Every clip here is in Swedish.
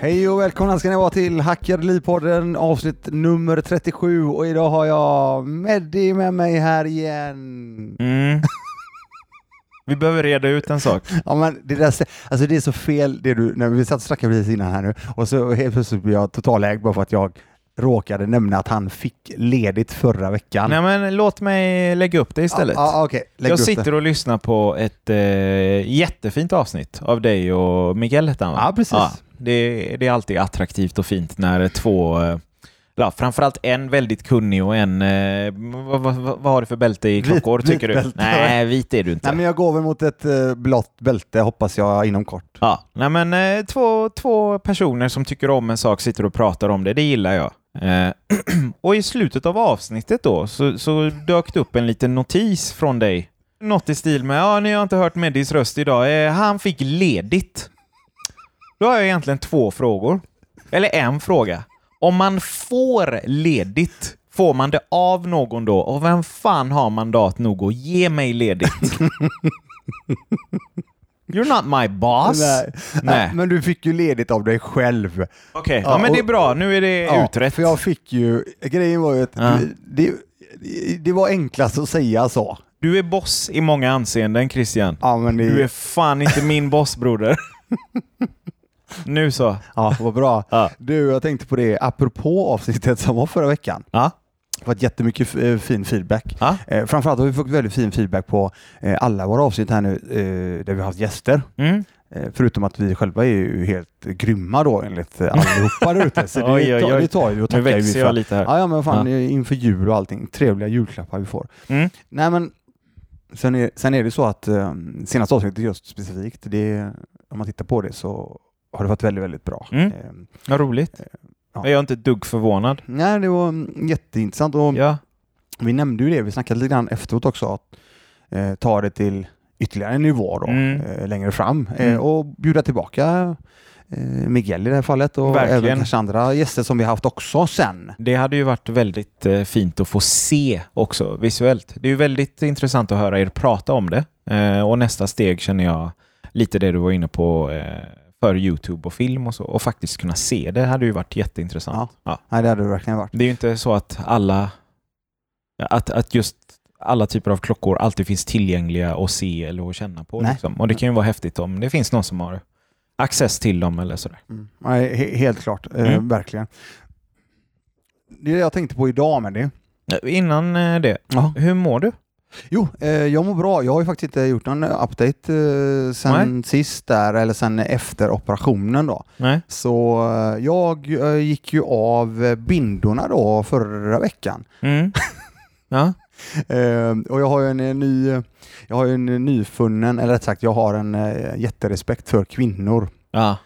Hej och välkomna ska ni vara till Hackad Livpodden avsnitt nummer 37 och idag har jag Meddi med mig här igen. Mm. Vi behöver reda ut en sak. Ja men det där, alltså det är så fel det du, när vi satt och snackade precis innan här nu och så helt plötsligt blir jag totalägd bara för att jag råkade nämna att han fick ledigt förra veckan. Nej, men låt mig lägga upp det istället. Ja, okej. Lägg jag sitter och lyssnar på ett eh, jättefint avsnitt av dig och Miguel hette han va? Ja, precis. Det, det är alltid attraktivt och fint när två, eh, ja, framförallt en väldigt kunnig och en, eh, vad, vad, vad har du för bälte i Vit- klockor vit tycker du? bälte. Nej, vit är du inte. Nej men jag går väl mot ett uh, blått bälte hoppas jag inom kort. Ja, nej men eh, två, två personer som tycker om en sak sitter och pratar om det, det gillar jag. Eh, och i slutet av avsnittet då så, så dök det upp en liten notis från dig. Något i stil med, ja ni har inte hört Meddis röst idag, eh, han fick ledigt. Då har jag egentligen två frågor. Eller en fråga. Om man får ledigt, får man det av någon då? Och vem fan har mandat nog att ge mig ledigt? You're not my boss. Nej. Nej. Men du fick ju ledigt av dig själv. Okej, ja, Ja, men det är bra. Nu är det Ja, utrett. För jag fick ju, grejen var ju att Ja. det, det var enklast att säga så. Du är boss i många anseenden, Christian. Ja, det, Du är fan inte min boss, broder. nu så. ja, vad bra. Ja. Du, jag tänkte på det, apropå avsnittet som var förra veckan. Ja. Det var jättemycket eh, fin feedback. Ja. Eh, framförallt har vi fått väldigt fin feedback på eh, alla våra avsnitt här nu eh, där vi har haft gäster. Mm. Förutom att vi själva är ju helt grymma då enligt allihopa där ute. Så det, Oj, oj, tar- oj. det tar vi och Nu tackar vi växer jag lite här. Ja, ja men fan Ja. inför jul och allting. Trevliga julklappar vi får. Mm. Nej men sen är, sen är det så att eh, senaste avsnittet just specifikt, det, om man tittar på det så har det varit väldigt, väldigt bra. Mm. Eh, Vad roligt. Ja. Jag är inte ett dugg förvånad. nej, det var mm, jätteintressant och Ja. vi nämnde ju det, vi snackade lite grann efteråt också, att eh, ta det till ytterligare en nivå då, Mm. eh, längre fram eh, Mm. och bjuda tillbaka eh, Miguel i det här fallet och Verkligen. även kanske andra gäster som vi haft också sen. Det hade ju varit väldigt eh, fint att få se också visuellt. Det är ju väldigt intressant att höra er prata om det. Eh, och nästa steg känner jag lite det du var inne på eh, för Youtube och film och så. Och faktiskt kunna se det hade ju varit jätteintressant. Ja. Nej, det hade det verkligen varit. Det är ju inte så att alla att, att just alla typer av klockor alltid finns tillgängliga att se eller att känna på. Liksom. Och det kan ju vara häftigt om det finns någon som har access till dem eller sådär. Mm. Nej, he- helt klart, eh, Mm. verkligen. Det jag tänkte på idag med det. Innan eh, det, Ja. hur mår du? Jo, eh, jag mår bra. Jag har ju faktiskt inte gjort någon update eh, sen sist där, eller sen efter operationen då. Nej? Så eh, jag eh, gick ju av eh, bindorna då förra veckan. Mm. Ja. Eh, och jag har ju en eh, ny, jag har en nyfunnen, eller rätt sagt jag har en jätterespekt för kvinnor. Ja.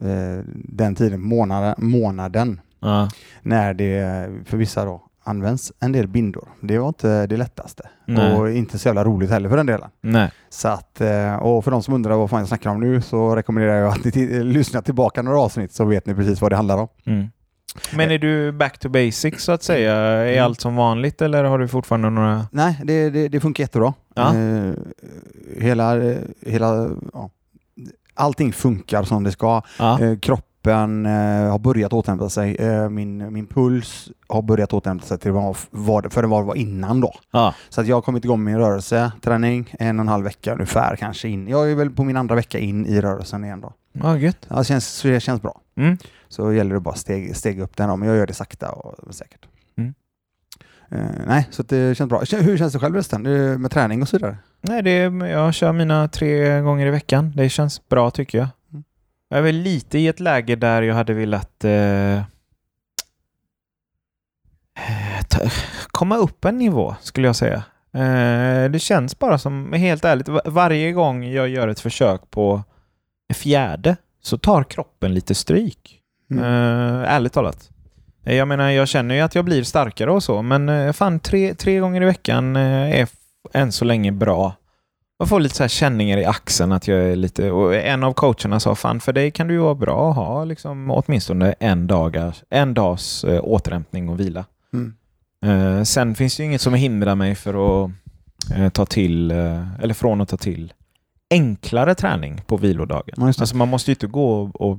Eh, den tiden, månaden, månaden, ja. när det för vissa då används en del bindor. Det var inte det lättaste Nej. och inte så jävla roligt heller för den delen. Nej. Så att, eh, och för de som undrar vad fan jag snackar om nu så rekommenderar jag att ni ti- lyssnar tillbaka några avsnitt så vet ni precis vad det handlar om. Mm. Men är du back to basics så att säga? Är Mm. allt som vanligt eller har du fortfarande några... Nej, det, det, det funkar jättebra. Ja. Eh, hela, eh, hela, ja. Allting funkar som det ska. Ja. Eh, kroppen eh, har börjat återhämta sig. Eh, min, min puls har börjat återhämta sig till vad, vad, för vad det var innan då. Ja. Så att jag har kommit igång med min rörelseträning en och en halv vecka ungefär kanske in. Jag är väl på min andra vecka in i rörelsen igen då. Gött. Ja, det, känns, så det känns bra. Mm. Så gäller det bara steg, stega upp den då, men jag gör det sakta och säkert. Mm. Eh, nej, så det känns bra. Hur känns det själv resten? Med träning och så vidare? Nej, det jag kör mina tre gånger i veckan. Det känns bra tycker jag. Jag är väl lite i ett läge där jag hade velat eh, ta, komma upp en nivå, skulle jag säga. Eh, det känns bara som, helt ärligt, va- varje gång jag gör ett försök på en fjärde så tar kroppen lite stryk. Mm. Eh, ärligt talat. Eh, Jag menar, jag känner ju att jag blir starkare och så, men eh, fan, tre, tre gånger i veckan eh, är än så länge bra. Jag får lite så här känningar i axeln att jag är lite... Och en av coacherna sa, fan för dig kan det ju vara bra att ha liksom, åtminstone en, dagars, en dags eh, återhämtning och vila. Mm. Eh, sen finns det ju inget som hindrar mig för att eh, ta till, eh, eller från att ta till enklare träning på vilodagen. Ja. Alltså man måste ju inte gå och, och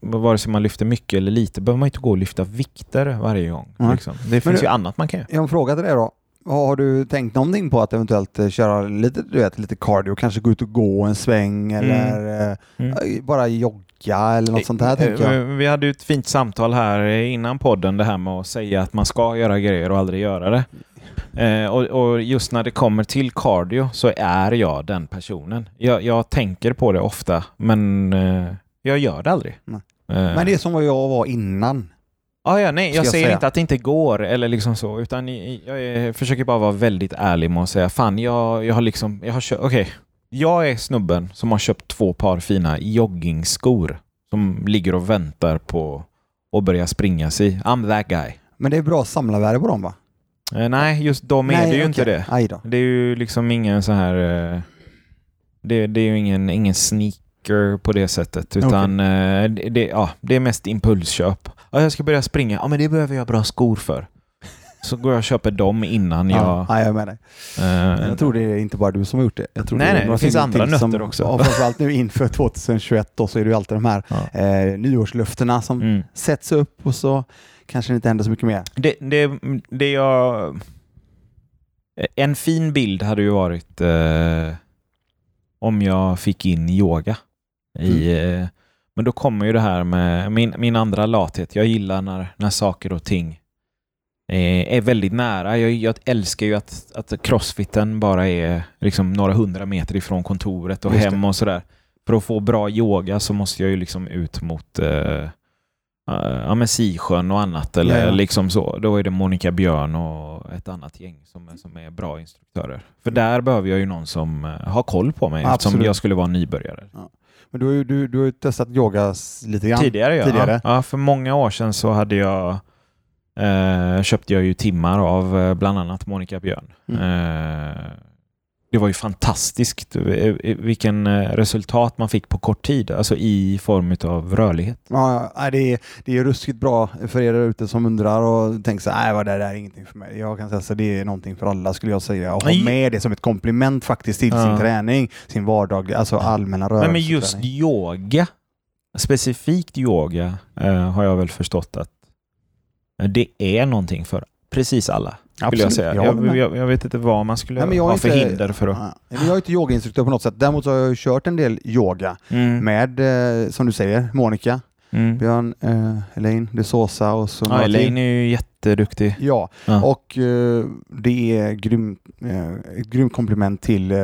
vare sig man lyfter mycket eller lite, behöver man inte gå och lyfta vikter varje gång. Nej. Liksom. Det finns du- ju annat man kan göra. Jag har en fråga till dig då. Har du tänkt någonting på att eventuellt eh, köra lite, du vet, lite cardio, kanske gå ut och gå en sväng eller eh, Mm. bara jogga eller något sånt här tänker jag. Eh, Vi hade ju ett fint samtal här innan podden, det här med att säga att man ska göra grejer och aldrig göra det. Eh, och, och just när det kommer till cardio så är jag den personen. Jag, jag tänker på det ofta, men eh, jag gör det aldrig. Eh, Men det är som vad jag var innan. Ja, ja, nej, jag säger säga. inte att det inte går eller liksom så, utan jag, jag försöker bara vara väldigt ärlig med att säga fan, jag, jag har liksom, jag har köpt, okej, jag är snubben som har köpt två par fina joggingskor som ligger och väntar på att börja springas i. I'm that guy. Men det är bra samlarvärde på dem va? Eh, nej, just de är det ju inte okej. det. Aj då. Det är ju liksom ingen så här, eh, det, det är ju ingen, ingen sneaker på det sättet, utan eh, det, det, ja, det är mest impulsköp. Ja, jag ska börja springa, ja men det behöver jag bra skor för. Så går jag och köper dem innan jag... Ja, ja, jag med dig. eh, Jag tror det är inte bara du som har gjort det. Jag tror Nej, det, nej, det finns andra ting som- nötter också. Ja, framförallt nu inför 2021 då, så är det ju alltid de här Ja. eh, nyårslöftena som Mm. sätts upp och så kanske det inte händer så mycket mer. Det, det, det jag... En fin bild hade ju varit eh, om jag fick in yoga. I, eh, men då kommer ju det här med min, min andra lathet. Jag gillar när, när saker och ting eh, är väldigt nära. Jag, jag älskar ju att, att crossfiten bara är liksom några hundra meter ifrån kontoret och Just hem och sådär. För att få bra yoga så måste jag ju liksom ut mot eh, eh, ja, men Sisjön och annat. Eller Ja, ja. liksom så. Då är det Monica Björn och ett annat gäng som, som är bra instruktörer. För där behöver jag ju någon som eh, har koll på mig eftersom Absolut. jag skulle vara nybörjare. Men du har ju, du, du har ju testat yoga lite grann. Tidigare, ja. Tidigare. ja. För många år sedan så hade jag eh, köpte jag ju timmar av eh, bland annat Monica Björn. Mm. Eh, det var ju fantastiskt eh, vilken eh, resultat man fick på kort tid, alltså i form av rörlighet. Ja, det, är, det är ruskigt bra för er där ute som undrar och tänker så här, vad det där är ingenting för mig. Jag kan säga så det är någonting för alla skulle jag säga. Och ha med det som ett komplement faktiskt till Ja. sin träning, sin vardag, alltså allmänna rörelse. Men, men just yoga, specifikt yoga, eh, har jag väl förstått att det är någonting för precis alla. Skulle jag säga. Jag, Jag, jag, vet inte vad man skulle Nej, ha för inte- hinder för att... Jag är inte yogainstruktör på något sätt. Däremot så har jag kört en del yoga Mm. med, eh, som du säger, Monica, Mm. Björn, eh, Elaine de Sosa och så Ja. Elaine är ju jätteduktig. Ja, Ja. och eh, det är grym, eh, ett grymt komplement till eh,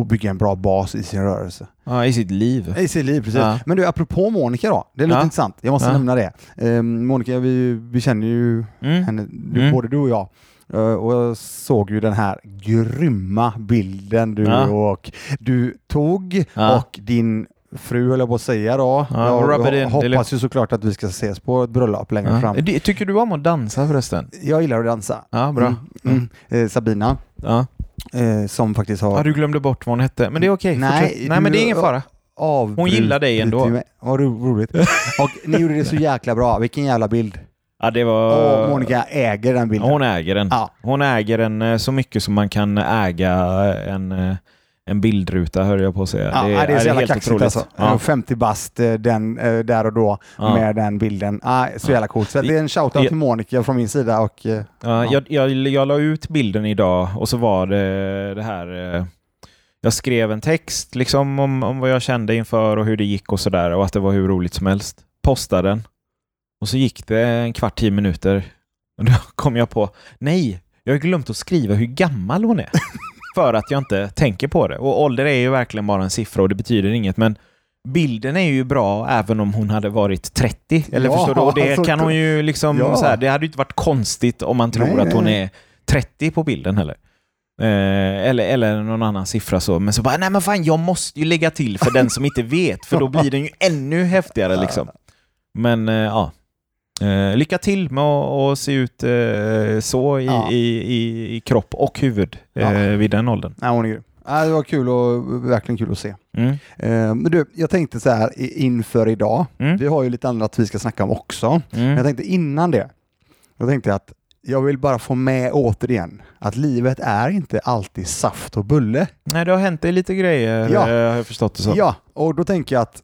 att bygga en bra bas i sin rörelse. Ja, I sitt liv. I sitt liv, precis. Ja. Men du, apropå Monica då. Det är lite Ja. intressant. Jag måste Ja. nämna det. Eh, Monica, vi, vi känner ju Mm. henne, du, Mm. både du och jag. Eh, och jag såg ju den här grymma bilden du Ja. och du tog och din fru höll jag på att säga då. Ja, jag hoppas ju såklart att vi ska ses på ett bröllop längre Ja. fram. Tycker du om att dansa förresten? Jag gillar att dansa. Ja, bra. Mm, mm. Eh, Sabina, Ja. Eh, som faktiskt har ja, du glömde bort vad hon hette. Men det är okej. Nej, fortsätt. Nej, men det är ingen fara. avbrutit Hon gillar dig ändå. Vad ro- roligt. och ni gjorde det så jäkla bra. Vilken jävla bild. Ja, det var... Och Monica äger den bilden. Hon äger den. Ja. Hon äger den eh, så mycket som man kan äga en, eh, en bildruta, hör jag på att säga. Ja, det, är, så jävla kaxigt alltså. Ja. 50 bast eh, den, eh, där och då Ja. med den bilden. Ah, så jävla coolt. Så det är en shoutout Ja. till Monica från min sida och eh, Ja, jag, jag, jag la ut bilden idag och så var det det här... Jag skrev en text liksom om, om vad jag kände inför och hur det gick och sådär och att det var hur roligt som helst. Postade den. Och så gick det en kvart, tio minuter. Och då kom jag på, nej, jag har glömt att skriva hur gammal hon är. För att jag inte tänker på det. Och ålder är ju verkligen bara en siffra och det betyder inget. Men bilden är ju bra även om hon hade varit 30. Eller Ja, förstår du? Och det alltså, kan hon ju liksom... ja. Så här, det hade ju inte varit konstigt om man tror Nej, att hon är 30 på bilden heller. Eh, eller, eller någon annan siffra så. Men så bara, nej men fan jag måste ju lägga till för den som inte vet. För då blir den ju ännu häftigare liksom. Men eh, ja. Eh, lycka till med att se ut eh, så i, Ja. i, i, i kropp och huvud eh, Ja. vid den åldern. nej, hon är grym. Ah, det var kul och verkligen kul att se. Mm. Eh, men du, jag tänkte så här inför idag. Mm. Vi har ju lite annat vi ska snacka om också. Men Mm. jag tänkte innan det. Jag tänkte att jag vill bara få med återigen att livet är inte alltid saft och bulle. Nej, det har hänt dig lite grejer Ja. eh, har jag förstått det så. Ja, och då tänker jag att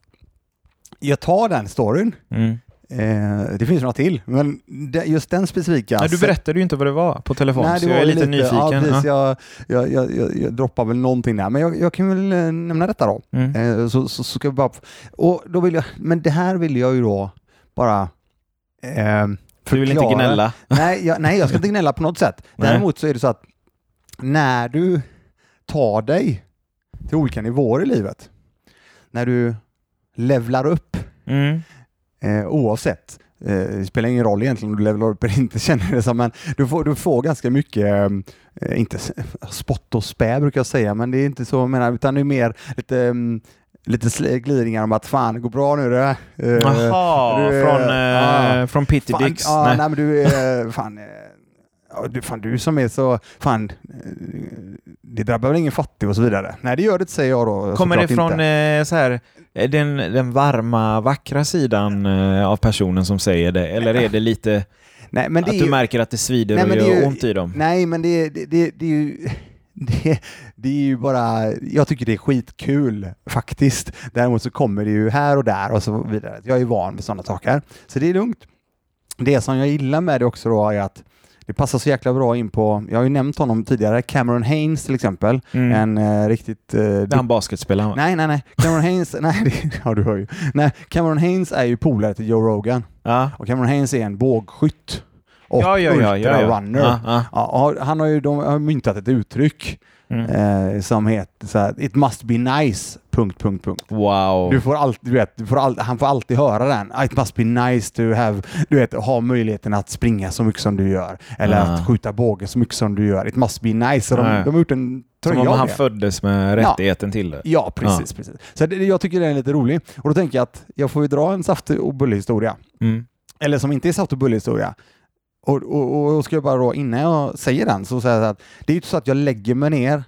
Jag tar den storyn. Mm. Eh, det finns några till, men det, just den specifika... Ja, du berättade ju inte vad det var på telefon, Nej, det så jag är ju lite, nyfiken. Ja, precis, Ja. jag, jag, jag, jag, jag droppar väl någonting där, men jag, jag kan väl eh, nämna detta då. Mm. Eh, så, så, så ska vi bara... Och då vill jag, men det här vill jag ju då bara... Eh, Du vill inte förklara. gnälla? Nej jag, nej, jag ska inte gnälla på något sätt. Nej. Däremot så är det så att när du tar dig till olika nivåer i livet, när du levlar upp, Mm. Eh, oavsett, eh, det spelar ingen roll egentligen om du levlar upp eller inte känner det som, men du får, du får ganska mycket, eh, inte spott och spä brukar jag säga, men det är inte så jag menar, utan det är mer lite mm, Lite glidningar om att fan, det går bra nu det. Eh, Jaha, du är- från, eh, ja. från Pitty Dicks? ja, Nej. nej. men du är fan, du, fan du som är så, fan, det drabbar väl ingen fattig och så vidare. Nej det gör det inte säger jag då. Kommer det från inte. eh, så här, eh, den, den varma, vackra sidan eh, av personen som säger det? Eller är det lite Nej men det att du ju, märker att det svider Nej, och gör ju- ont i dem? nej men det, det, det, det är ju det, det är ju bara, jag tycker det är skitkul faktiskt. Däremot så kommer det ju här och där och så vidare. Jag är van vid sådana saker. Så det är lugnt. Det som jag gillar med det också då är att det passar så jäkla bra in på, jag har ju nämnt honom tidigare, Cameron Haynes till exempel. Mm. En eh, riktigt... Eh, är han basketspelaren? Nej, nej, nej. Cameron Haynes, nej, det, ja du hör ju. Nej, Cameron Haynes är ju polare till Joe Rogan. Ja. Och Cameron Haynes är en bågskytt. Och Ja, ja, ja, ja. ultra-runner. Ja, han har ju de har myntat ett uttryck Mm. eh, som heter så här, It must be nice... Punkt, punkt, punkt. Wow. Du får alltid, du vet, du får all, han får alltid höra den. Ah, It must be nice to have, du vet, ha möjligheten att springa så mycket som du gör. Eller Ah. att skjuta båge så mycket som du gör. It must be nice. Så de, Ah, ja. de har gjort en Som tröja om av han det. föddes med rättigheten till det. Ja, precis. precis. Så det, jag tycker den är lite rolig. Och då tänker jag att jag får ju dra en saft och bulle-historia. Mm. Eller som inte är saft och bulle-historia. Och, och, och ska jag bara då, innan jag säger den, så säger jag att det är ju inte så att jag lägger mig ner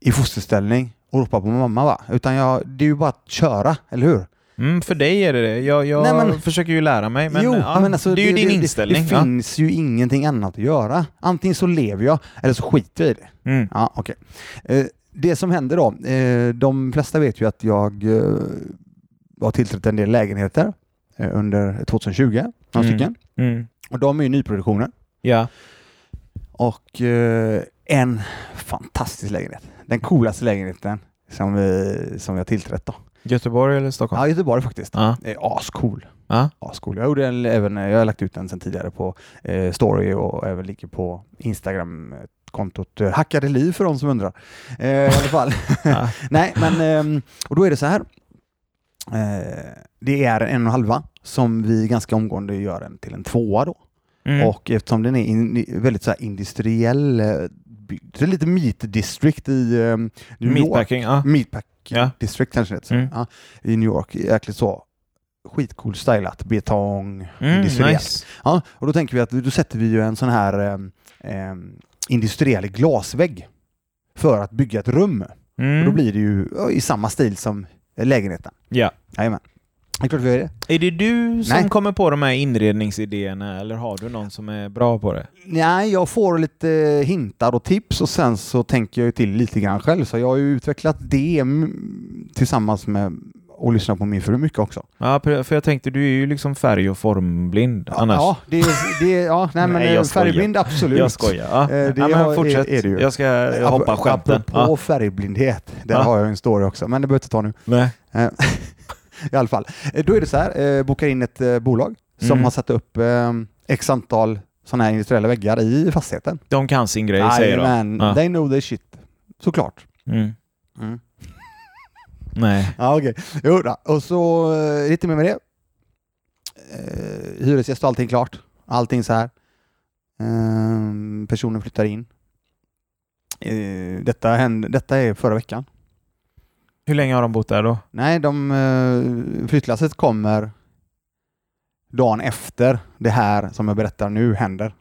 i fosterställning och ropar på mamma va? Utan jag, det är ju bara att köra, eller hur? Mm, för dig är det det. Jag, jag Nej, men- försöker ju lära mig. Men, jo, ja, men alltså, det är ju din inställning. Det, ja. finns ju ingenting annat att göra. Antingen så lever jag, eller så skiter jag i det. Mm. Ja, okej. Eh, det som händer då, eh, de flesta vet ju att jag eh, har tillträtt en del lägenheter under 2020, några Mm. stycken. Mm. Och de är ju nyproduktioner. Ja. Och eh, en fantastisk lägenhet. Den coolaste lägenheten som vi, som vi har tillträtt då. Göteborg eller Stockholm? Ja, Göteborg faktiskt. Ja. Det är ascool. Ja. Ascool. Jag, gjorde en, även, jag har lagt ut den sedan tidigare på eh, story och även ligger på Instagram-kontot eh, Hackade liv för de som undrar. Eh, I alla fall. Nej, men ehm, och då är det så här. Eh, det är en och halva som vi ganska omgående gör en till en tvåa då. Mm. Och eftersom den är in, väldigt så här industriell, eh, byggd, det är lite Meat District i eh, New York. Meatpacking, ja. Meatpack Ja. District kanske det. Mm. Ja, I New York. Jäkligt så skitcool stylat. Betong, Mm, industriellt. nice. Ja, och då tänker vi att då sätter vi ju en sån här eh, industriell glasvägg för att bygga ett rum. Mm. Och då blir det ju i samma stil som lägenheten. Ja. Jajamän. Det är klart vi gör det. Är det du som Nej. kommer på de här inredningsidéerna eller har du någon som är bra på det? Nej, jag får lite hintar och tips och sen så tänker jag ju till lite grann själv. Så jag har ju utvecklat det mm, tillsammans med och lyssnat på min fru mycket också. Ja, för jag tänkte du är ju liksom färg och formblind annars. Ja, det, det, ja nej, men Nej, eh, färgblind absolut. Jag skojar. Ja. Eh, det ja, men har- fortsätt. är- är det ju. Jag ska jag hoppa skämten. Apropå Ja. färgblindhet, där Ja. har jag en story också, men det behöver jag inte ta nu. Nej. Eh, I alla fall. Eh, Då är det så här, eh, bokar in ett eh, bolag som Mm. har satt upp eh, x antal sådana här industriella väggar i fastigheten. De kan sin grej säger de. Ja. they know their shit. Såklart. Mm. Mm. Nej. Ja, okej. Jo, då. och så eh, lite mer med det. Eh, hyresgäst och allting klart. Allting så här. Ehm, personen flyttar in. Eh, detta, hände, detta är förra veckan. Hur länge har de bott där då? Nej, de, eh, flyttlasset kommer dagen efter det här som jag berättar nu händer.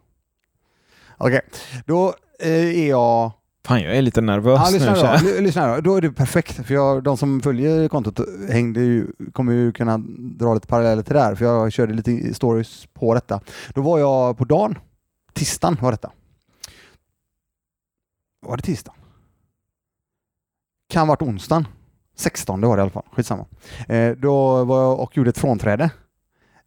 Okej, då eh, är jag... Fan, jag är lite nervös Ja, nu. lyssna, känner då. L- lyssna då. Då är det perfekt, för jag, de som följer kontot hängde ju, kommer ju kunna dra lite paralleller till det här, för jag körde lite stories på detta. Då var jag på dagen, tisdagen var detta. Var det tisdagen? Kan ha varit onsdagen. 16 var det i alla fall, skitsamma. Eh, då var jag och gjorde ett frånträde.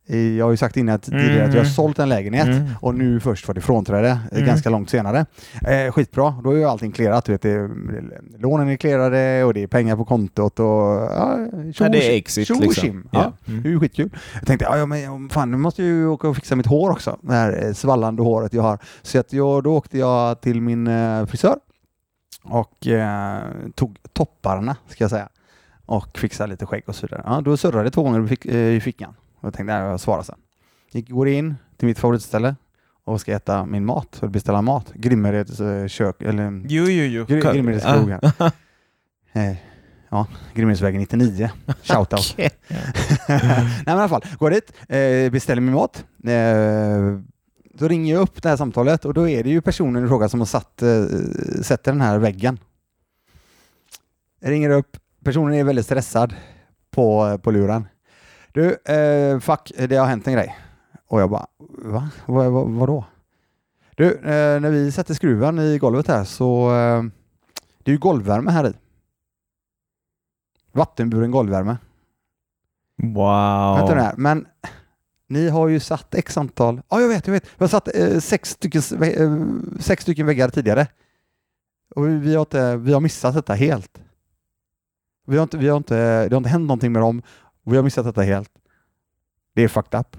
Jag har ju sagt innan att, tidigare att jag har Mm. sålt en lägenhet Mm. och nu först var det frånträde eh, Mm. ganska långt senare. Eh, skitbra, då är ju allting clearat. Vet, det, lånen är clearade och det är pengar på kontot och ja, tjo Ja, det är exit Tjo liksom. Ja. Ja. Mm. Det är ju skitkul. Jag tänkte, ja, men fan, nu måste jag ju åka och fixa mitt hår också. Det här eh, svallande håret jag har. Så att jag, då åkte jag till min eh, frisör och eh, tog topparna, ska jag säga. Och fixade lite skägg och så vidare. Ja, då surrade det två gånger i fickan. Jag tänkte, nej, jag svarar sen. Gick, går in till mitt favoritställe och ska äta min mat, eller beställa mat. Grimmereds eh, kök, eller Jo, jo, jo. Gr- Grimmereds Ja. krog här. Eh, ja, Grimmeredsvägen 99. Shoutout. Nej men i alla fall, går dit, eh, beställer min mat. Eh, då ringer jag upp det här samtalet och då är det ju personen i fråga som har satt, eh, sätter den här väggen. Jag ringer upp, personen är väldigt stressad på, på luren. Du, eh, fuck, det har hänt en grej. Och jag bara, va? Vad, vad, vadå? Du, eh, när vi sätter skruven i golvet här så eh, det är ju golvvärme här i. Vattenburen golvvärme. Wow. Vänta nu här, men ni har ju satt x antal, ja jag vet, jag vet, vi har satt eh, sex, stycken, eh, sex stycken väggar tidigare. Och vi har, inte, vi har missat detta helt. Vi har inte, vi har inte, det har inte hänt någonting med dem, vi har missat detta helt. Det är fucked up.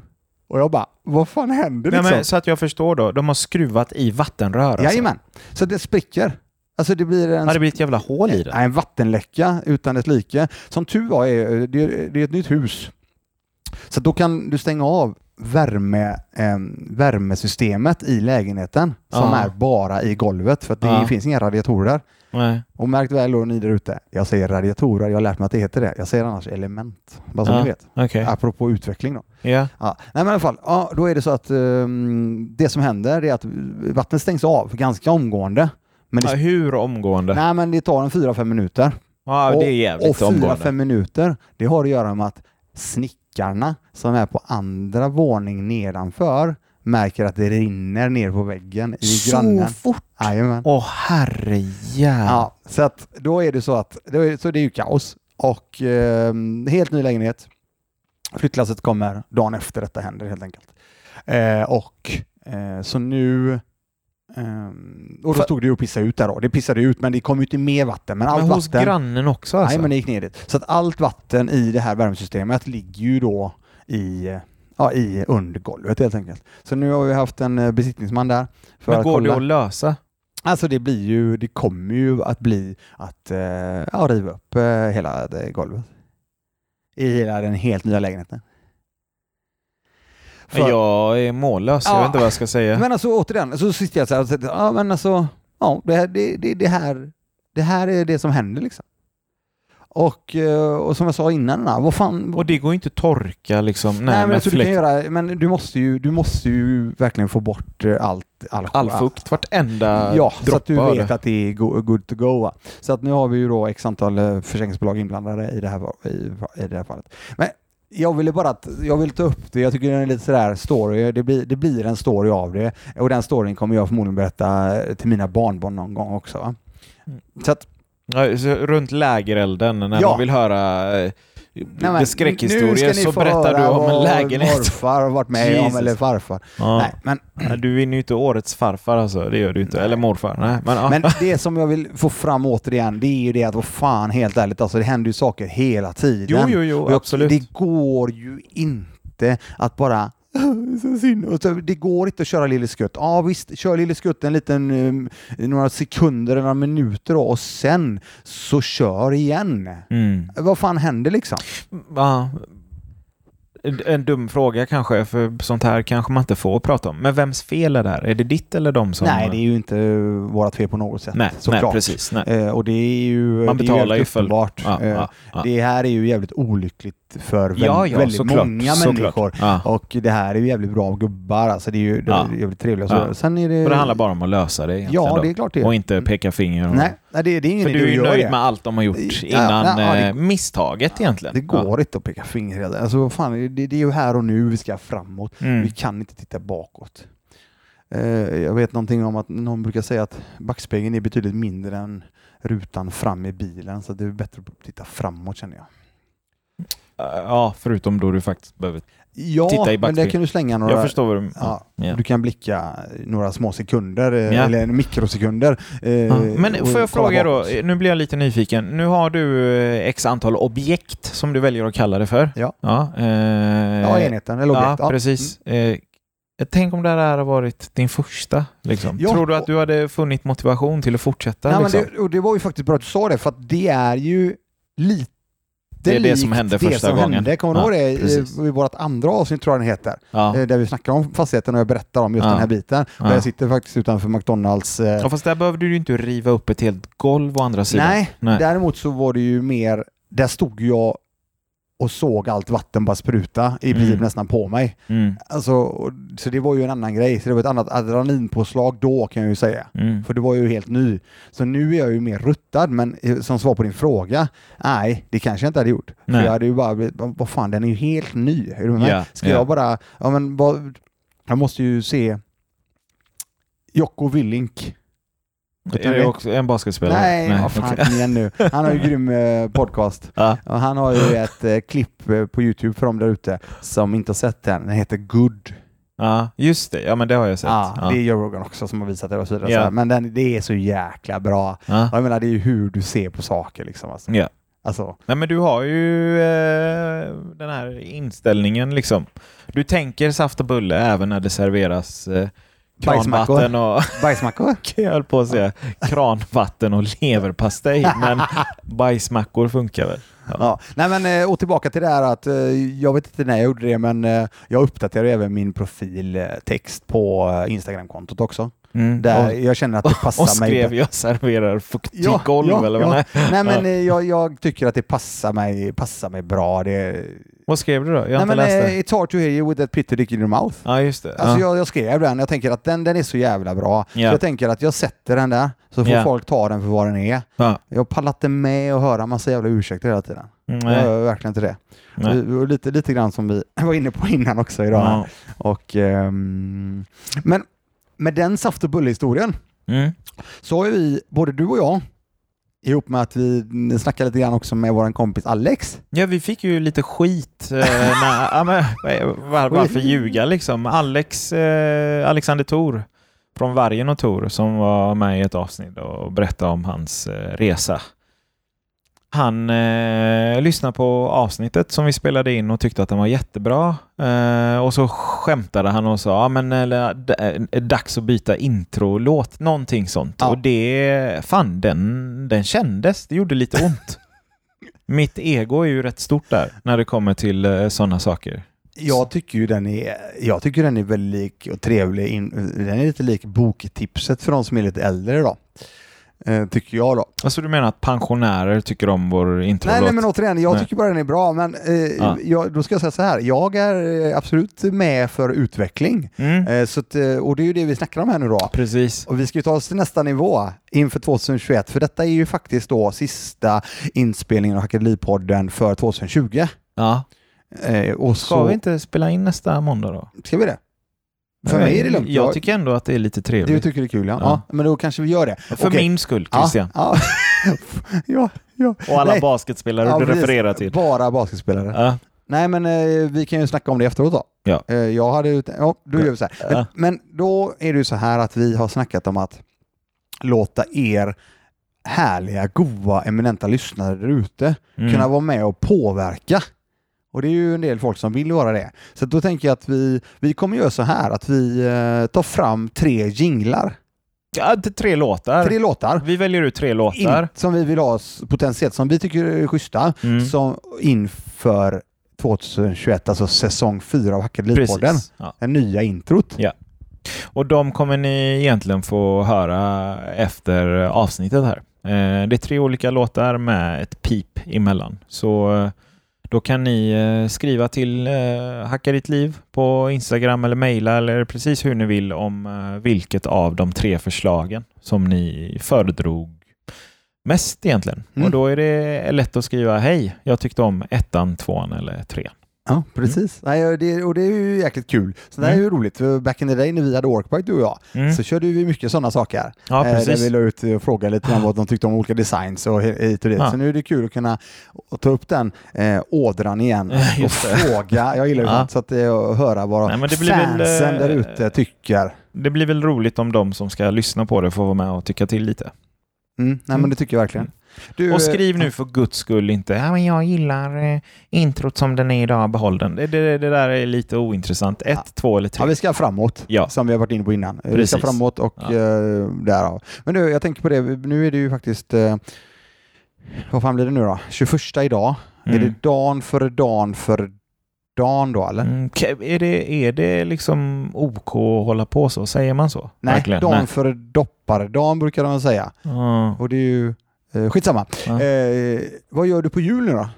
Och jag bara, vad fan händer Nej, liksom? men, så att jag förstår då, de har skruvat i vattenrör alltså. Jajamän, så det spricker. Alltså det blir en Har det blivit ett jävla hål i det? Nej, en vattenläcka utan dess like. Som tur var är det, det är ett nytt hus. Så då kan du stänga av värme, eh, värmesystemet i lägenheten som Ja. är bara i golvet för att det Ja. finns inga radiatorer där. Nej. Och märk väl då ni där ute, jag säger radiatorer, jag har lärt mig att det heter det. Jag säger annars element, bara så Ja. ni vet. Okej. Apropå utveckling då. Ja. Ja. Nej men i alla fall, ja, då är det så att ehm, det som händer är att vattnet stängs av ganska omgående. Men det, Ja, hur omgående? nej, men det tar en 4-5 minuter. Ja, det är jävligt och fyra, omgående. fem minuter, det har att göra med att snickarna som är på andra våning nedanför märker att det rinner ner på väggen i Så grannen. fort? Jajamän. Åh herrejävlar. Ja, så att då är det så att då är, så det är ju kaos och eh, helt ny lägenhet. Flyttlasset kommer dagen efter detta händer helt enkelt. Eh, och eh, så nu ehm, och då För- stod det ju och pissade ut där då. Det pissade ut men det kom ju inte mer vatten. Men allt Men hos vatten grannen också alltså? Nej, men det gick ner dit. Så att allt vatten i det här värmesystemet ligger ju då i, ja, i under golvet helt enkelt. Så nu har vi haft en eh, besiktningsman där för men att går kolla. det att lösa? Alltså det blir ju, det kommer ju att bli att eh, ja, riva upp eh, hela det golvet. I hela den helt nya lägenheten. För- Jag är mållös, jag Ja. vet inte vad jag ska säga. Men alltså återigen, så sitter jag så här och säger, ja men alltså, ja det här, det, det, det här, det här är det som händer liksom. Och, eh, och som jag sa innan, na, vad fan... Och det går ju inte att torka liksom. Nej, Nej, men alltså, du kan fläkt. göra, men du måste ju, du måste ju verkligen få bort eh, allt, all, All fukt, vartenda Ja, så att du vet att det är go- good to go. Så att nu har vi ju då x antal eh, försäkringsbolag inblandade i det här, i, i det här fallet. Men jag ville bara att, jag vill ta upp det, jag tycker det är lite sådär story, det blir, det blir en story av det. Och den storyn kommer jag förmodligen berätta till mina barnbarn någon gång också. Va? Mm. Så att, Ja, runt lägerelden, när Ja. man vill höra eh, nej, skräckhistorier så berättar du om en lägenhet. morfar har varit med om Jesus. eller farfar. Ja. Nej, men Nej, Du vinner ju inte årets farfar alltså, det gör du inte. Nej. Eller morfar. Nej, men, ja. Men det som jag vill få fram återigen, det är ju det att vad fan helt ärligt, alltså det händer ju saker hela tiden. jo, jo, jo, absolut. Det går ju inte att bara så synd. Och så, det går inte att köra Lille Skutt. Ja visst, kör Lille Skutt en liten um, några sekunder eller några minuter och sen så kör igen. Mm. Vad fan händer liksom? Ja. En- dum fråga kanske, för sånt här kanske man inte får prata om. Men vems fel är det här? Är det ditt eller de som... Nej, det är ju inte vårat fel på något sätt. nej, nej precis. Nej. Eh, och det är ju Man betalar ju uppenbart. Ja, Eh, ja, ja. Det här är ju jävligt olyckligt för väldigt, ja, ja, väldigt såklart, många såklart. människor. Ja. Och det här är ju jävligt bra gubbar, alltså det är ju det Ja. är jävligt trevliga. Så Ja. Sen är det... Och det handlar bara om att lösa det Ja, det är klart det. Och inte peka finger. Och... Nej, nej det, det är ingen För du är ju nöjd det. med allt de har gjort innan det- eh, misstaget egentligen. Det går inte att peka finger. Alltså, fan, det, det är ju här och nu vi ska framåt. Mm. Vi kan inte titta bakåt. Eh, jag vet någonting om att någon brukar säga att backspegeln är betydligt mindre än rutan fram i bilen så det är bättre att titta framåt känner jag. Ja, förutom då du faktiskt behöver... Ja, Titta i men backspegeln. där kan du slänga några... Jag förstår vad du Ja, Ja. Du kan blicka några små sekunder eh, Ja. eller mikrosekunder. eh, Ja. Men får jag fråga då, bakåt. nu blir jag lite nyfiken. Nu har du eh, x antal objekt som du väljer att kalla det för. Ja. Ja, eh, Ja, enheten eller objekt. Ja, precis. Eh, tänk om det här har varit din första. Liksom. Ja, Tror du att du hade funnit motivation till att fortsätta? Ja, men liksom? det, och det var ju faktiskt bra att du sa det, för att det är ju lite Det är det som hände det första som gången. Hände. Kommer du Ja, ihåg det precis. i, i vårt andra avsnitt, tror jag den heter, ja. eh, där vi snackar om fastigheten och jag berättar om just Ja. den här biten. Ja. Där jag sitter faktiskt utanför McDonalds. Eh, ja, fast där behövde du ju inte riva upp ett helt golv å andra sidan. nej, Nej. däremot så var det ju mer, där stod jag och såg allt vatten bara spruta i princip Mm. nästan på mig. Mm. Alltså, så det var ju en annan grej. Så det var ett annat adrenalinpåslag då kan jag ju säga. Mm. För det var ju helt ny. Så nu är jag ju mer ruttad, men eh, som svar på din fråga, nej, det kanske jag inte hade gjort. Nej. För jag hade ju bara blivit, vad fan, den är ju helt ny. Är du med? Ja, Ska ja. jag bara, ja men vad, jag måste ju se Jocko Willink. Du Är det också en basketspelare? Nej, vad fan, okej. kom igen nu. Han har ju grym eh, podcast. Ja. Och han har ju ett eh, klipp eh, på Youtube för dem där ute som inte har sett den. Den heter Good. ja, just det. Ja, men det har jag sett. Ja, Ja. Det är Joe Rogan också som har visat det och så vidare. Ja. Men den, det är så jäkla bra. Ja. Jag menar, det är ju hur du ser på saker liksom. Alltså. Ja. Alltså, Nej, men du har ju eh, den här inställningen liksom. Du tänker saft och bulle även när det serveras eh, Bajsmackor. och, bajsmackor? jag höll på att säga, kranvatten och leverpastej, men bajsmackor funkar väl? Ja. Nej men eh, och tillbaka till det här att eh, jag vet inte när jag gjorde det men eh, jag uppdaterar även min profiltext på Instagramkontot också. Mm. Där och, jag känner att det passar och mig. skrev jag serverar fuktig Ja, golv ja, eller ja. vad? Nej. Nej men Ja. jag, jag tycker att det passar mig, passar mig bra. Det, Vad skrev du då? Jag har nej inte men läst eh, det. it's hard to hear you with that pitty dick in your mouth. Ja, just det. Alltså ja. jag, jag skrev den, jag tänker att den, den är så jävla bra. Så Ja. jag tänker att jag sätter den där, så får Ja. folk ta den för vad den är. Ja. Jag pallar inte med att höra massa jävla ursäkter hela tiden. Jag Nej. gör verkligen inte det. Nej. Och- och lite, lite grann som vi var inne på innan också idag. Ja. Och, ehm, men med den saft och bulle-historien Mm. så har ju vi, både du och jag, ihop med att vi snackade lite grann också med vår kompis Alex. Ja, vi fick ju lite skit. Eh, när, ja, men, var, varför ljuga liksom? Alex, eh, Alexander Thor från Vargen och Tor som var med i ett avsnitt och berättade om hans eh, resa. Han eh, lyssnade på avsnittet som vi spelade in och tyckte att den var jättebra. Eh, och så skämtade han och sa, ja men eller, eh, dags att byta introlåt, någonting sånt. Ja. Och det, fan den, den kändes, det gjorde lite ont. Mitt ego är ju rätt stort där när det kommer till eh, sådana saker. Jag tycker ju den är, jag tycker den är väldigt lik och trevlig. In, den är lite lik boktipset för de som är lite äldre idag. Eh, tycker jag då. Alltså du menar att pensionärer tycker om vår introlåt? Nej, nej, men återigen, jag Nej. tycker bara den är bra. Men eh, Ja. jag, då ska jag säga så här, jag är eh, absolut med för utveckling. Mm, Eh, så att, eh, och det är ju det vi snackar om här nu då. precis. Och vi ska ju ta oss till nästa nivå inför 2021, för detta är ju faktiskt då sista inspelningen av Hackeripodden för 2020. Ja. Eh, och Ska så, vi inte spela in nästa måndag då? Ska vi det? För mig är det lugnt. Jag tycker ändå att det är lite Du trevligt. tycker det är kul, ja. Ja. ja. Men då kanske vi gör det. För Okej. min skull, Christian. Ja, ja. ja. Och alla Nej. basketspelare Ja, du refererar till. Bara basketspelare. Ja. Nej, men eh, vi kan ju snacka om det efteråt då. Ja. Eh, jag hade ju... Ja, då gör vi så här. Men, men då är det ju så här att vi har snackat om att låta er härliga, goa, eminenta lyssnare där ute Mm. kunna vara med och påverka. Och det är ju en del folk som vill vara det. Så då tänker jag att vi, vi kommer göra så här att vi eh, tar fram tre jinglar. Ja, det tre låtar. Tre låtar. Vi väljer ut tre låtar. In, som vi vill ha potentiellt, som vi tycker är schyssta, Mm. som inför 2021, alltså säsong 4 av Hackeripodden. Precis. Ja. Den nya introt. Och de kommer ni egentligen få höra efter avsnittet här. Eh, det är tre olika låtar med ett pip emellan. Så eh, då kan ni eh, skriva till eh, Hacka ditt liv på Instagram eller mejla eller precis hur ni vill om eh, vilket av de tre förslagen som ni föredrog mest egentligen. Mm. Och då är det lätt att skriva hej, jag tyckte om ettan, tvåan eller trean. Ja, precis. Nej, det, och det är ju jäkligt kul. Så det här är ju roligt. För back in the day när vi hade Orkbike, du och jag, Mm. så körde vi mycket sådana saker. Ja, Eh, där precis. vi la ut och frågade lite om vad de tyckte om olika designs och hit och dit. Ja. Så nu är det kul att kunna ta upp den eh, ådran igen och fråga. Jag gillar ju Ja. så att, eh, höra vad Nej, men väl, fansen eh, där ute tycker. Det blir väl roligt om de som ska lyssna på det får vara med och tycka till lite. Mm, nej, men Mm. det tycker jag verkligen. Du, Och eh, skriv nu för guds skull inte ja, men jag gillar eh, introt som den är idag, behåll den. Det, det, det där är lite ointressant. Ett, Ja. två eller tre. Ja, vi ska framåt, Ja. som vi har varit inne på innan. Vi ska Precis. framåt och Ja. eh, därav. Men du, jag tänker på det, nu är det ju faktiskt, eh, vad fan blir det nu då? 21 idag. Är Mm. det dagen före dagen före dagen då eller? Mm, är, det, är det liksom OK att hålla på så? Säger man så? Nej, Verkligen? dagen Nej. före dopparedagen brukar de säga. Ja. Och det är ju eh, skitsamma. Ja. Eh, vad gör du på jul nu då?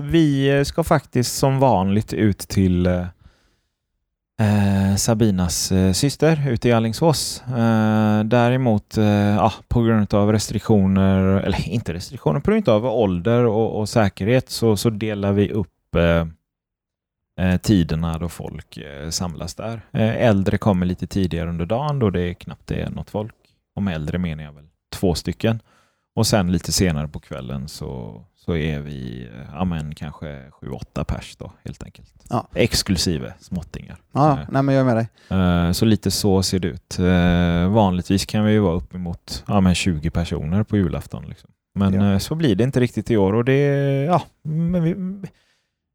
Vi eh, ska faktiskt som vanligt ut till eh, eh, Sabinas eh, syster ute i Alingsås. Eh, däremot, eh, på grund av restriktioner, eller inte restriktioner, på grund av ålder och, och säkerhet så, så delar vi upp eh, eh, tiderna då folk eh, samlas där. Eh, äldre kommer lite tidigare under dagen då det är knappt det är något folk. Med äldre menar jag väl två stycken. Och sen lite senare på kvällen så, så är vi eh, ja, men kanske sju, åtta pers då helt enkelt. Ja. Exklusive småttingar. Ja, Eh, nej men jag är med dig. eh, Så lite så ser det ut. Eh, Vanligtvis kan vi ju vara uppemot ja, men 20 personer på julafton. Liksom. Men Ja. eh, så blir det inte riktigt i år och det, ja, men vi,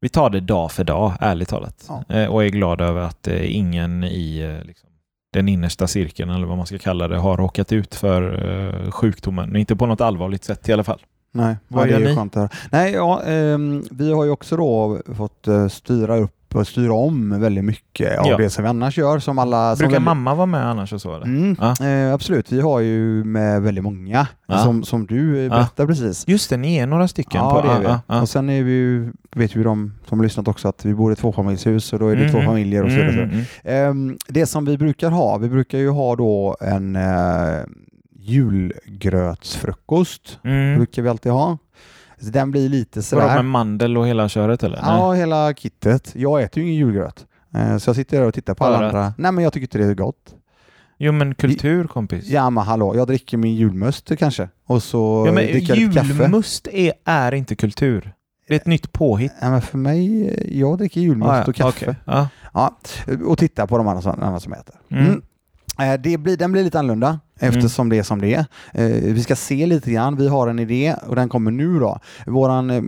vi tar det dag för dag, ärligt talat. Ja. Eh, Och är glada över att ingen i liksom, den innersta cirkeln, eller vad man ska kalla det, har råkat ut för eh, sjukdomen. Inte på något allvarligt sätt i alla fall. Nej, Vad ja, gör ni? Nej, ja, ehm, vi har ju också då fått eh, styra upp och styra om väldigt mycket av Ja. det som vi annars gör. Som alla, som Brukar väldigt- mamma vara med annars och så? Mm, Ja. eh, absolut, vi har ju med väldigt många, Ja. som, som du eh, berättade precis. Just det, ni är några stycken. Ja, på, det är vi. Och sen är vi ju, vet ju de som har lyssnat också att vi bor i tvåfamiljshus och då är det två Mhm. familjer och så vidare. Mm, mm, mm. Ehm, det som vi brukar ha, vi brukar ju ha då en uh, julgrötsfrukost. Mm. Brukar vi alltid ha. Så den blir lite Vadå, sådär. med mandel och hela köret eller? Ja, hela kittet. Jag äter ju ingen julgröt. Eh, Så jag sitter där och tittar på alla andra. Nej, men jag tycker inte det är gott. Jo men kultur kompis. Ja, men hallå, jag dricker min julmust kanske. Och så Ja, men dricker jag kaffe. julmust är, är inte kultur. Det är ett nytt påhitt. Ja, men för mig, jag dricker julmust Ah, ja, och kaffe. okej. Ja. Ja, och tittar på de andra som, andra som äter. Mm. Mm. Eh, Det blir, den blir lite annorlunda eftersom det är som det är. Eh, Vi ska se lite grann, vi har en idé och den kommer nu då. Våran, eh,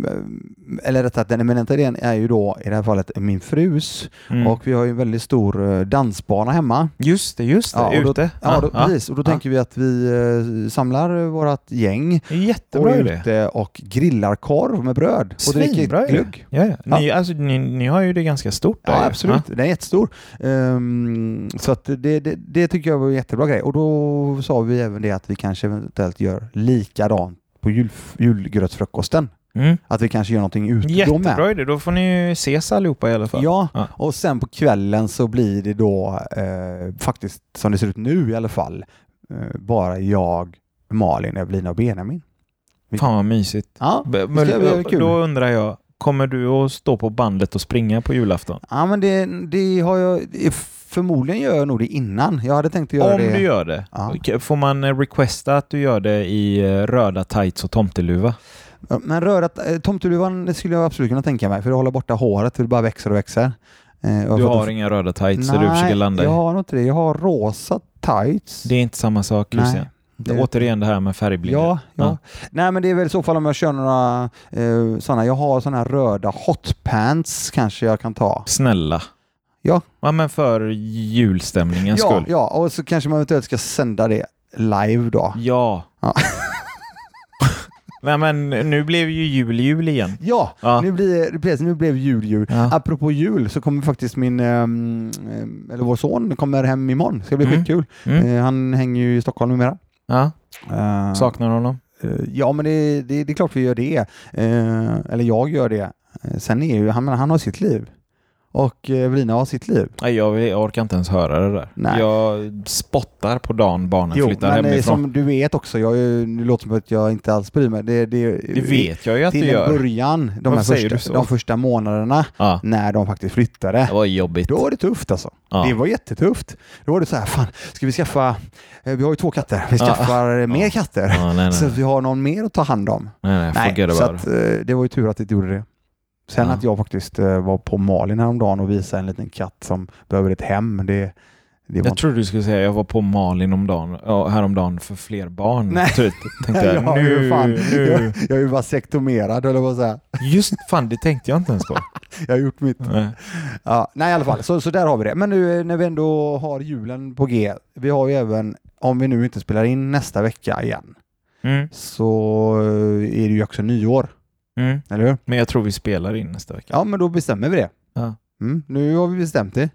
eller rättare den eminenta idén är ju då i det här fallet min frus Mm. och vi har ju en väldigt stor eh, dansbana hemma. Just det, just det. Ja, och då- ute. Ja, då, precis. Och då Ja. tänker vi att vi eh, samlar vårt gäng och Jättebra idé. ute och grillar korv med bröd och dricker glögg. Ja, ja. Ja. Ni, alltså, ni, ni har ju det ganska stort där Ja, absolut. Den är jättestor. Ehm, så att det, det, det tycker jag var en jättebra grej. Och då sa vi även det att vi kanske eventuellt gör likadant på jul, julgrötsfrukosten. Mm. Att vi kanske gör någonting ute då med. Jättebra idé. Då får ni ju ses allihopa i alla fall. Ja, Ja. och sen på kvällen så blir det då eh, faktiskt som det ser ut nu i alla fall eh, bara jag, Malin, Evelina och Benjamin. Fan vad mysigt. Ja, Men, kul. då undrar jag, kommer du att stå på bandet och springa på julafton? Ja, men det, det har jag... Förmodligen gör jag nog det innan. Jag hade tänkt att göra Om det. du gör det, Ja. Får man eh, requesta att du gör det i eh, röda tights och tomteluva? Men röra, eh, tomteluvan det skulle jag absolut kunna tänka mig för att hålla borta håret, för det bara växer och växer. Och Du att- har inga röda tights så du försöker landa i? jag har nog inte det. Jag har rosa tights. Det är inte samma sak Nej, Christian. det Återigen det här med färgblindhet. Ja, ja. Ja. Nej men det är väl i så fall om jag kör några eh, sådana. Jag har sådana här röda hotpants kanske jag kan ta. Snälla. Ja. Ja, men för julstämningens Ja, skull. ja, och så kanske man eventuellt ska sända det live då. Ja. Ja. Nej, men nu blev ju jul jul igen. Ja, Ja. Nu, blir, precis, nu blev jul jul. Ja. Apropå jul så kommer faktiskt min, ehm, ehm, eller vår son kommer hem imorgon. Det ska bli Mm. skitkul. Mm. Eh, han hänger ju i Stockholm numera. Ja. Eh, Saknar honom? eh, ja, men det, det, det är klart vi gör det. Eh, eller jag gör det. Sen är ju, han, han har sitt liv. Och Evelina har sitt liv. Nej, jag, orkar inte ens höra det där. Nej. Jag spottar på dagen barnen Jo, flyttar men eh, hemifrån. som du vet också, jag, det låter som att jag inte alls bryr mig. Det, det, Det vet jag ju att du till gör. början, de, här första, så? de första månaderna Ja, när de faktiskt flyttade, det var jobbigt. då var det tufft alltså. Ja. Det var jättetufft. Då var det så här, fan, ska vi skaffa, eh, vi har ju två katter, vi Ja. skaffar mer katter. Ja, nej, Så nej. att vi har någon mer att ta hand om. nej, nej, Nej, så att, eh, det var ju tur att det inte gjorde det. Sen Ja. att jag faktiskt eh, var på Malin häromdagen och visade en liten katt som behöver ett hem, det, det Jag trodde du skulle säga jag var på Malin om dagen, ja, häromdagen för fler barn. Nej. Typ. Tänkte jag, ju nu, fan, nu. jag, jag är ju vasektomerad, eller vad säga. Just fan, det tänkte jag inte ens på. Jag har gjort mitt. Nej. Ja, nej, i alla fall, så, så där har vi det. Men nu eh, när vi ändå har julen på G, vi har ju även, om vi nu inte spelar in nästa vecka igen, Mm. så eh, är det ju också nyår, Mm. eller hur? Men jag tror vi spelar in nästa vecka. Ja, men då bestämmer vi det. Ja. Mm, nu har vi bestämt det.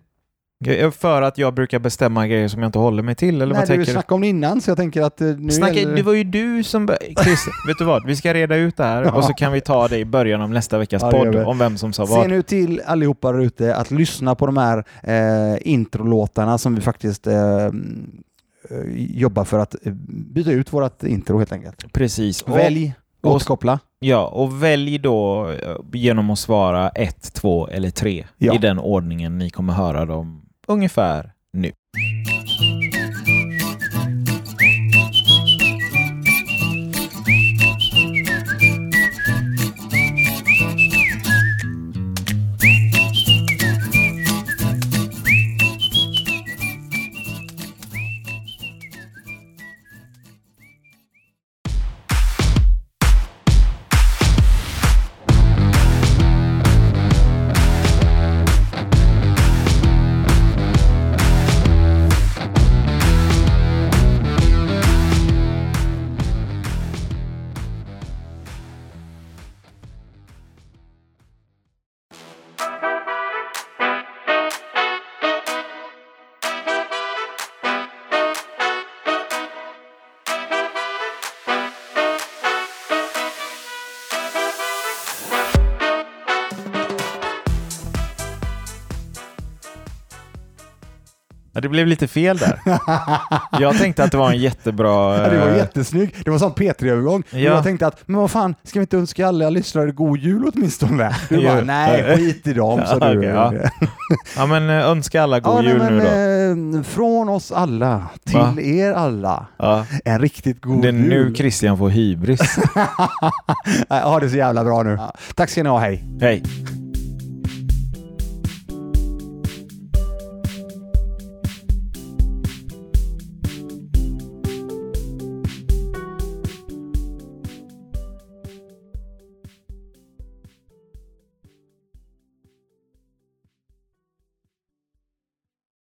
För att jag brukar bestämma grejer som jag inte håller mig till, eller Nej, vad du tänker du? snackade om det innan, så jag tänker att eh, nu Snacka, gäller- det var ju du som... Chris, vet du vad? Vi ska reda ut det här Ja. och så kan vi ta det i början av nästa veckas Ja, podd om vem som sa Se vad. nu till allihopa där ute att lyssna på de här eh, introlåtarna som vi faktiskt eh, eh, jobbar för att eh, byta ut vårt intro helt enkelt. Precis. Välj, återkoppla. ja, och välj då eh, genom att svara ett, två eller tre Ja. i den ordningen ni kommer höra dem ungefär nu. Det blev lite fel där. Jag tänkte att det var en jättebra... Ja, det var eh, jättesnyggt. Det var sån P3-övergång. Och Ja. Jag tänkte att, men vad fan, ska vi inte önska alla lyssnare god jul åtminstone? Du bara, nej, skit i dem, sa Ja, du. okej, ja. Ja, men eh, önska alla god Ja, nej, jul men, nu då. eh, Från oss alla till Va? er alla, en riktigt god Det är jul. nu Christian får hybris. Ha det så jävla bra nu. Tack ska ni ha, hej. Hej!